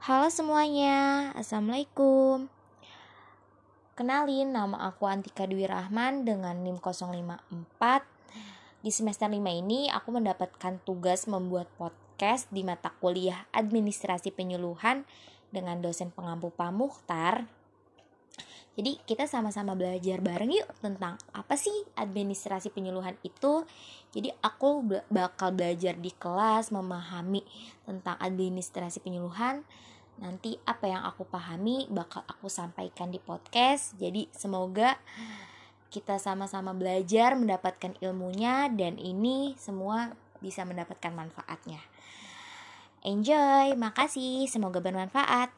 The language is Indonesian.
Halo semuanya, Assalamualaikum. Kenalin, nama aku Antika Dwi Rahman dengan NIM 054 Di semester 5 ini aku mendapatkan tugas membuat podcast di mata kuliah Administrasi Penyuluhan dengan dosen pengampu Pak Mukhtar jadi kita sama-sama belajar bareng yuk tentang apa sih administrasi penyuluhan itu. Jadi aku bakal belajar di kelas memahami tentang administrasi penyuluhan. Nanti apa yang aku pahami bakal aku sampaikan di podcast. Jadi semoga kita sama-sama belajar mendapatkan ilmunya dan ini semua bisa mendapatkan manfaatnya. Enjoy, makasih, semoga bermanfaat.